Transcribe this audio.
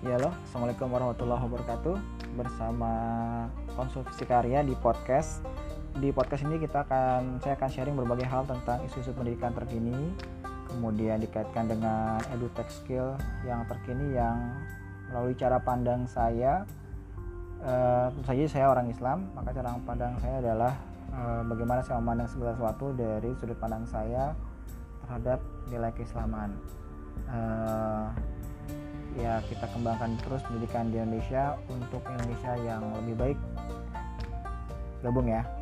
Ya halo, Assalamualaikum warahmatullahi wabarakatuh. Bersama Konsul Karya di podcast. Di podcast ini kita akan, saya akan sharing berbagai hal tentang isu-isu pendidikan terkini Kemudian dikaitkan dengan edutech skill yang terkini yang melalui cara pandang saya. Uh, Tentu saja saya orang Islam, maka cara pandang saya adalah uh, Bagaimana saya memandang segala sesuatu dari sudut pandang saya terhadap nilai keislaman. Uh, kita kembangkan terus pendidikan di Indonesia untuk Indonesia yang lebih baik. Gabung ya